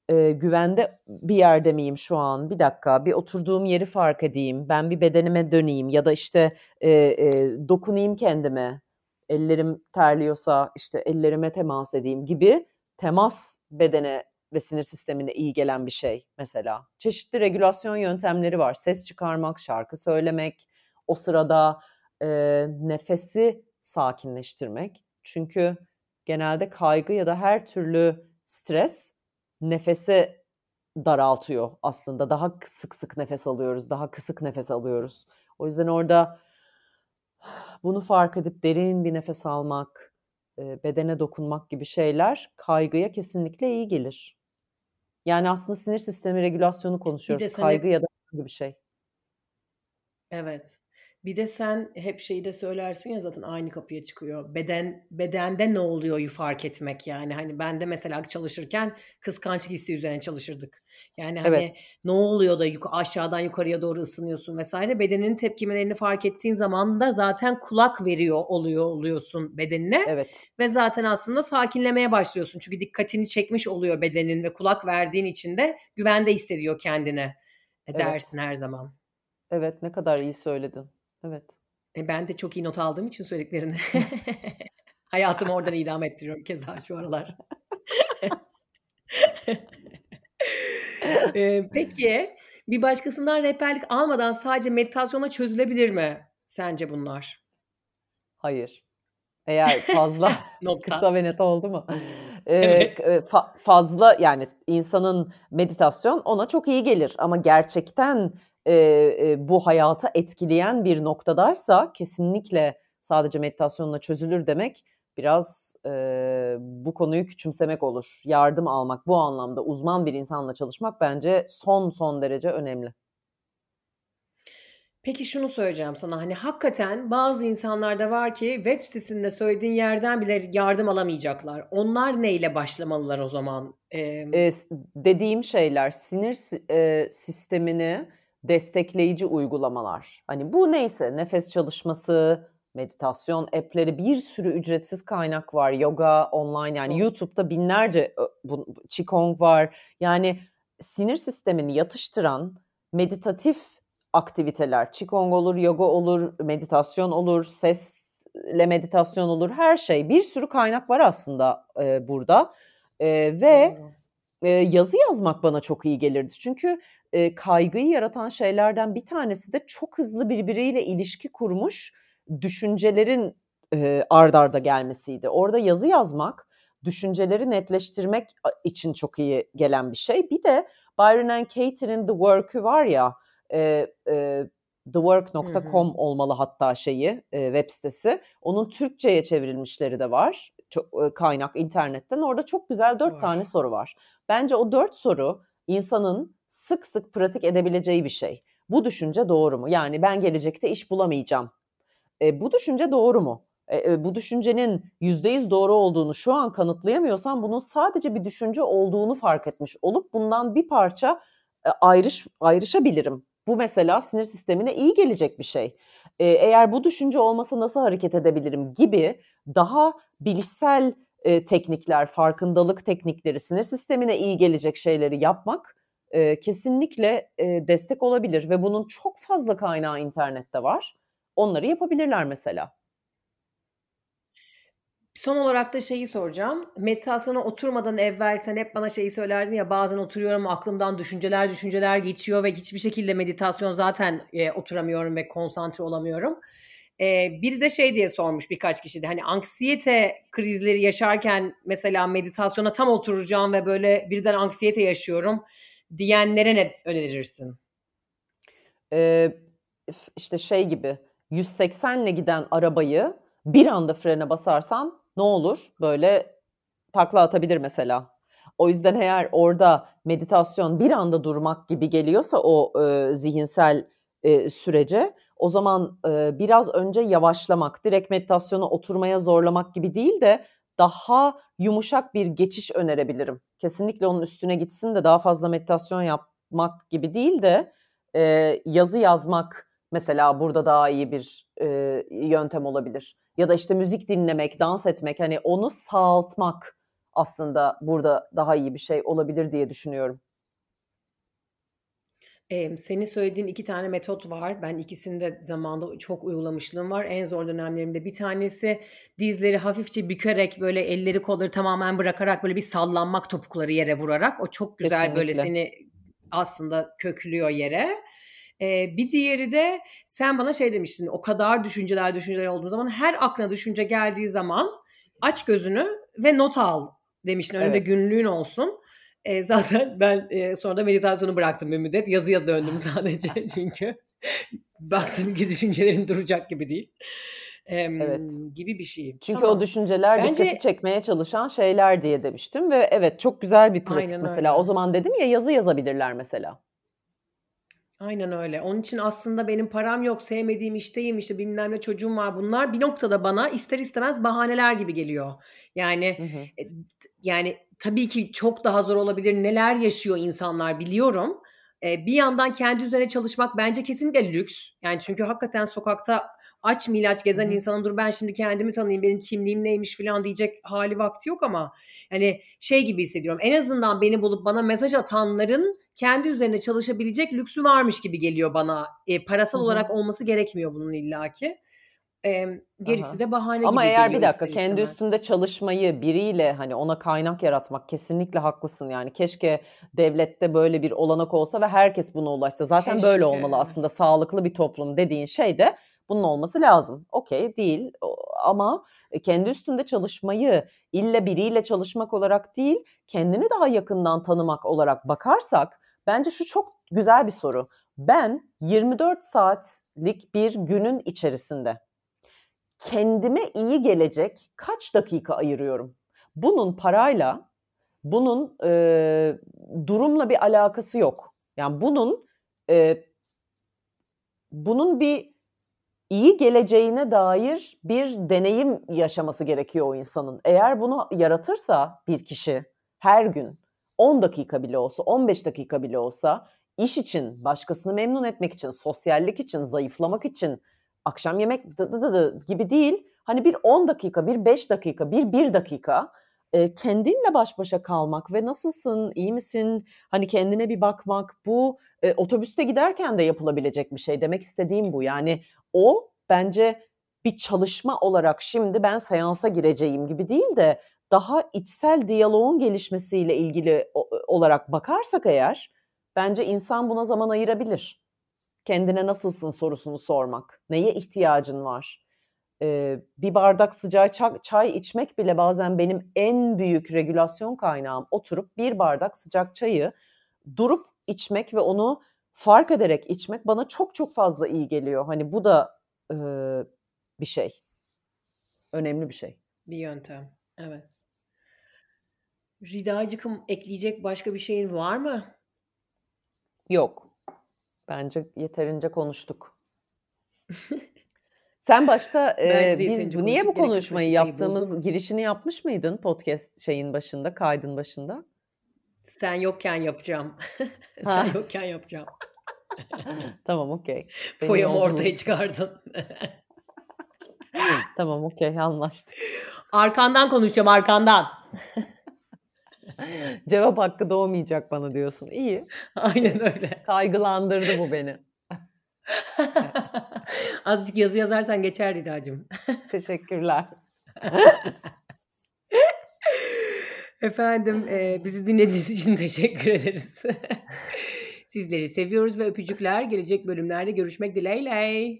e, güvende bir yerde miyim şu an? Bir dakika, bir oturduğum yeri fark edeyim. Ben bir bedenime döneyim ya da işte e, e, dokunayım kendime. Ellerim terliyorsa işte ellerime temas edeyim gibi temas bedene ve sinir sistemine iyi gelen bir şey mesela. Çeşitli regülasyon yöntemleri var. Ses çıkarmak, şarkı söylemek, o sırada e, nefesi sakinleştirmek. Çünkü genelde kaygı ya da her türlü stres nefese daraltıyor aslında. Daha sık sık nefes alıyoruz, daha kısık nefes alıyoruz. O yüzden orada bunu fark edip derin bir nefes almak, bedene dokunmak gibi şeyler kaygıya kesinlikle iyi gelir. Yani aslında sinir sistemi regülasyonu konuşuyoruz. Kaygı ya da bir şey. Evet. Bir de sen hep şeyi de söylersin ya zaten aynı kapıya çıkıyor. Beden bedende ne oluyor'yu fark etmek yani. Hani ben de mesela çalışırken kıskançlık hissi üzerine çalışırdık. Yani hani evet. ne oluyor da yuk aşağıdan yukarıya doğru ısınıyorsun vesaire. Bedenin tepkimelerini fark ettiğin zaman da zaten kulak veriyor oluyor oluyorsun bedenine. Evet. Ve zaten aslında sakinlemeye başlıyorsun. Çünkü dikkatini çekmiş oluyor bedenin ve kulak verdiğin için de güvende hissediyor kendine. E, dersin evet. her zaman. Evet ne kadar iyi söyledin. Evet. E, ben de çok iyi not aldığım için söylediklerini. Hayatımı oradan idam ettiriyorum keza şu aralar. e, peki bir başkasından rehberlik almadan sadece meditasyona çözülebilir mi sence bunlar? Hayır. Eğer fazla kısa ve net oldu mu? Ee, evet. fa- fazla yani insanın meditasyon ona çok iyi gelir ama gerçekten e, e, bu hayata etkileyen bir noktadaysa kesinlikle sadece meditasyonla çözülür demek biraz e, bu konuyu küçümsemek olur. Yardım almak bu anlamda uzman bir insanla çalışmak bence son son derece önemli. Peki şunu söyleyeceğim sana hani hakikaten bazı insanlarda var ki web sitesinde söylediğin yerden bile yardım alamayacaklar. Onlar neyle başlamalılar o zaman? Ee... Ee, dediğim şeyler sinir e, sistemini destekleyici uygulamalar. Hani bu neyse nefes çalışması, meditasyon app'leri bir sürü ücretsiz kaynak var. Yoga online yani oh. YouTube'da binlerce bu, Qigong var. Yani sinir sistemini yatıştıran meditatif aktiviteler. Qigong olur, yoga olur, meditasyon olur, sesle meditasyon olur, her şey. Bir sürü kaynak var aslında e, burada. E, ve e, yazı yazmak bana çok iyi gelirdi. Çünkü e, kaygıyı yaratan şeylerden bir tanesi de çok hızlı birbiriyle ilişki kurmuş düşüncelerin e, ard arda gelmesiydi. Orada yazı yazmak, düşünceleri netleştirmek için çok iyi gelen bir şey. Bir de Byron and Katie'nin The Work'ü var ya, e, e, thework.com olmalı hatta şeyi e, web sitesi. Onun Türkçe'ye çevrilmişleri de var. Çok, e, kaynak internetten. Orada çok güzel dört tane soru var. Bence o dört soru insanın sık sık pratik edebileceği bir şey. Bu düşünce doğru mu? Yani ben gelecekte iş bulamayacağım. E, bu düşünce doğru mu? E, e, bu düşüncenin %100 doğru olduğunu şu an kanıtlayamıyorsam bunun sadece bir düşünce olduğunu fark etmiş olup bundan bir parça e, ayrış ayrışabilirim. Bu mesela sinir sistemine iyi gelecek bir şey. E, eğer bu düşünce olmasa nasıl hareket edebilirim gibi daha bilişsel e, teknikler, farkındalık teknikleri, sinir sistemine iyi gelecek şeyleri yapmak e, kesinlikle e, destek olabilir ve bunun çok fazla kaynağı internette var. Onları yapabilirler mesela. Son olarak da şeyi soracağım. Meditasyona oturmadan evvel sen hep bana şeyi söylerdin ya bazen oturuyorum aklımdan düşünceler düşünceler geçiyor ve hiçbir şekilde meditasyon zaten e, oturamıyorum ve konsantre olamıyorum. E, biri de şey diye sormuş birkaç kişi de hani anksiyete krizleri yaşarken mesela meditasyona tam oturacağım ve böyle birden anksiyete yaşıyorum diyenlere ne önerirsin? Ee, işte şey gibi 180 ile giden arabayı bir anda frene basarsan ne olur? Böyle takla atabilir mesela. O yüzden eğer orada meditasyon bir anda durmak gibi geliyorsa o e, zihinsel e, sürece o zaman e, biraz önce yavaşlamak, direkt meditasyona oturmaya zorlamak gibi değil de daha yumuşak bir geçiş önerebilirim. Kesinlikle onun üstüne gitsin de daha fazla meditasyon yapmak gibi değil de e, yazı yazmak mesela burada daha iyi bir e, yöntem olabilir. Ya da işte müzik dinlemek, dans etmek hani onu sağaltmak aslında burada daha iyi bir şey olabilir diye düşünüyorum. Eee, senin söylediğin iki tane metot var. Ben ikisini de zamanında çok uygulamışlığım var. En zor dönemlerimde bir tanesi dizleri hafifçe bükerek, böyle elleri kolları tamamen bırakarak böyle bir sallanmak topukları yere vurarak. O çok güzel böyle seni aslında köklüyor yere. Eee, bir diğeri de sen bana şey demiştin, o kadar düşünceler düşünceler olduğu zaman her aklına düşünce geldiği zaman aç gözünü ve not al demiştin. Önünde Evet. günlüğün olsun. E, zaten ben e, sonra da meditasyonu bıraktım bir müddet. Yazıya döndüm sadece çünkü. Baktım ki düşüncelerim duracak gibi değil. E, evet. Gibi bir şey. Çünkü tamam. o düşünceler Bence... dikkati çekmeye çalışan şeyler diye demiştim. Ve evet çok güzel bir pratik Aynen mesela. Öyle. O zaman dedim ya yazı yazabilirler mesela. Aynen öyle. Onun için aslında benim param yok, sevmediğim işteyim, işte bilmem ne çocuğum var. Bunlar bir noktada bana ister istemez bahaneler gibi geliyor. Yani hı hı. Yani tabii ki çok daha zor olabilir. Neler yaşıyor insanlar biliyorum. E, bir yandan kendi üzerine çalışmak bence kesinlikle lüks. Yani çünkü hakikaten sokakta aç mı ilaç gezen Hı-hı. insanın dur ben şimdi kendimi tanıyayım benim kimliğim neymiş falan diyecek hali vakti yok ama hani şey gibi hissediyorum. En azından beni bulup bana mesaj atanların kendi üzerine çalışabilecek lüksü varmış gibi geliyor bana. E, parasal Hı-hı. olarak olması gerekmiyor bunun illaki. E, gerisi Aha. de bahane Ama gibi eğer bir dakika kendi üstünde çalışmayı biriyle hani ona kaynak yaratmak kesinlikle haklısın yani. Keşke devlette böyle bir olanak olsa ve herkes buna ulaşsa. Zaten Keşke. böyle olmalı aslında sağlıklı bir toplum dediğin şey de bunun olması lazım. Okey değil ama kendi üstünde çalışmayı ille biriyle çalışmak olarak değil kendini daha yakından tanımak olarak bakarsak bence şu çok güzel bir soru. Ben 24 saatlik bir günün içerisinde kendime iyi gelecek kaç dakika ayırıyorum? Bunun parayla, bunun e, durumla bir alakası yok. Yani bunun e, bunun bir iyi geleceğine dair bir deneyim yaşaması gerekiyor o insanın. Eğer bunu yaratırsa bir kişi her gün 10 dakika bile olsa, 15 dakika bile olsa iş için, başkasını memnun etmek için, sosyallik için, zayıflamak için, akşam yemek dı dı dı gibi değil. Hani bir 10 dakika, bir 5 dakika, bir 1 dakika e, kendinle baş başa kalmak ve nasılsın, iyi misin, hani kendine bir bakmak bu e, otobüste giderken de yapılabilecek bir şey. Demek istediğim bu. Yani o bence bir çalışma olarak şimdi ben seansa gireceğim gibi değil de daha içsel diyaloğun gelişmesiyle ilgili olarak bakarsak eğer bence insan buna zaman ayırabilir kendine nasılsın sorusunu sormak. Neye ihtiyacın var? Ee, bir bardak sıcak çay, çay içmek bile bazen benim en büyük regülasyon kaynağım. Oturup bir bardak sıcak çayı durup içmek ve onu fark ederek içmek bana çok çok fazla iyi geliyor. Hani bu da e, bir şey. Önemli bir şey. Bir yöntem. Evet. Ridacıkım ekleyecek başka bir şeyin var mı? Yok. Bence yeterince konuştuk. Sen başta e, biz niye bu konuşmayı yaptığımız buldum. girişini yapmış mıydın podcast şeyin başında, kaydın başında? Sen yokken yapacağım. Sen yokken yapacağım. tamam okey. Poyamı ortaya çıkardın. tamam okey anlaştık. Arkandan konuşacağım arkandan. Cevap hakkı doğmayacak bana diyorsun. İyi. Aynen öyle. Kaygılandırdı bu beni. Azıcık yazı yazarsan geçer Ridacığım. Teşekkürler. Efendim e, bizi dinlediğiniz için teşekkür ederiz. Sizleri seviyoruz ve öpücükler. Gelecek bölümlerde görüşmek dileğiyle.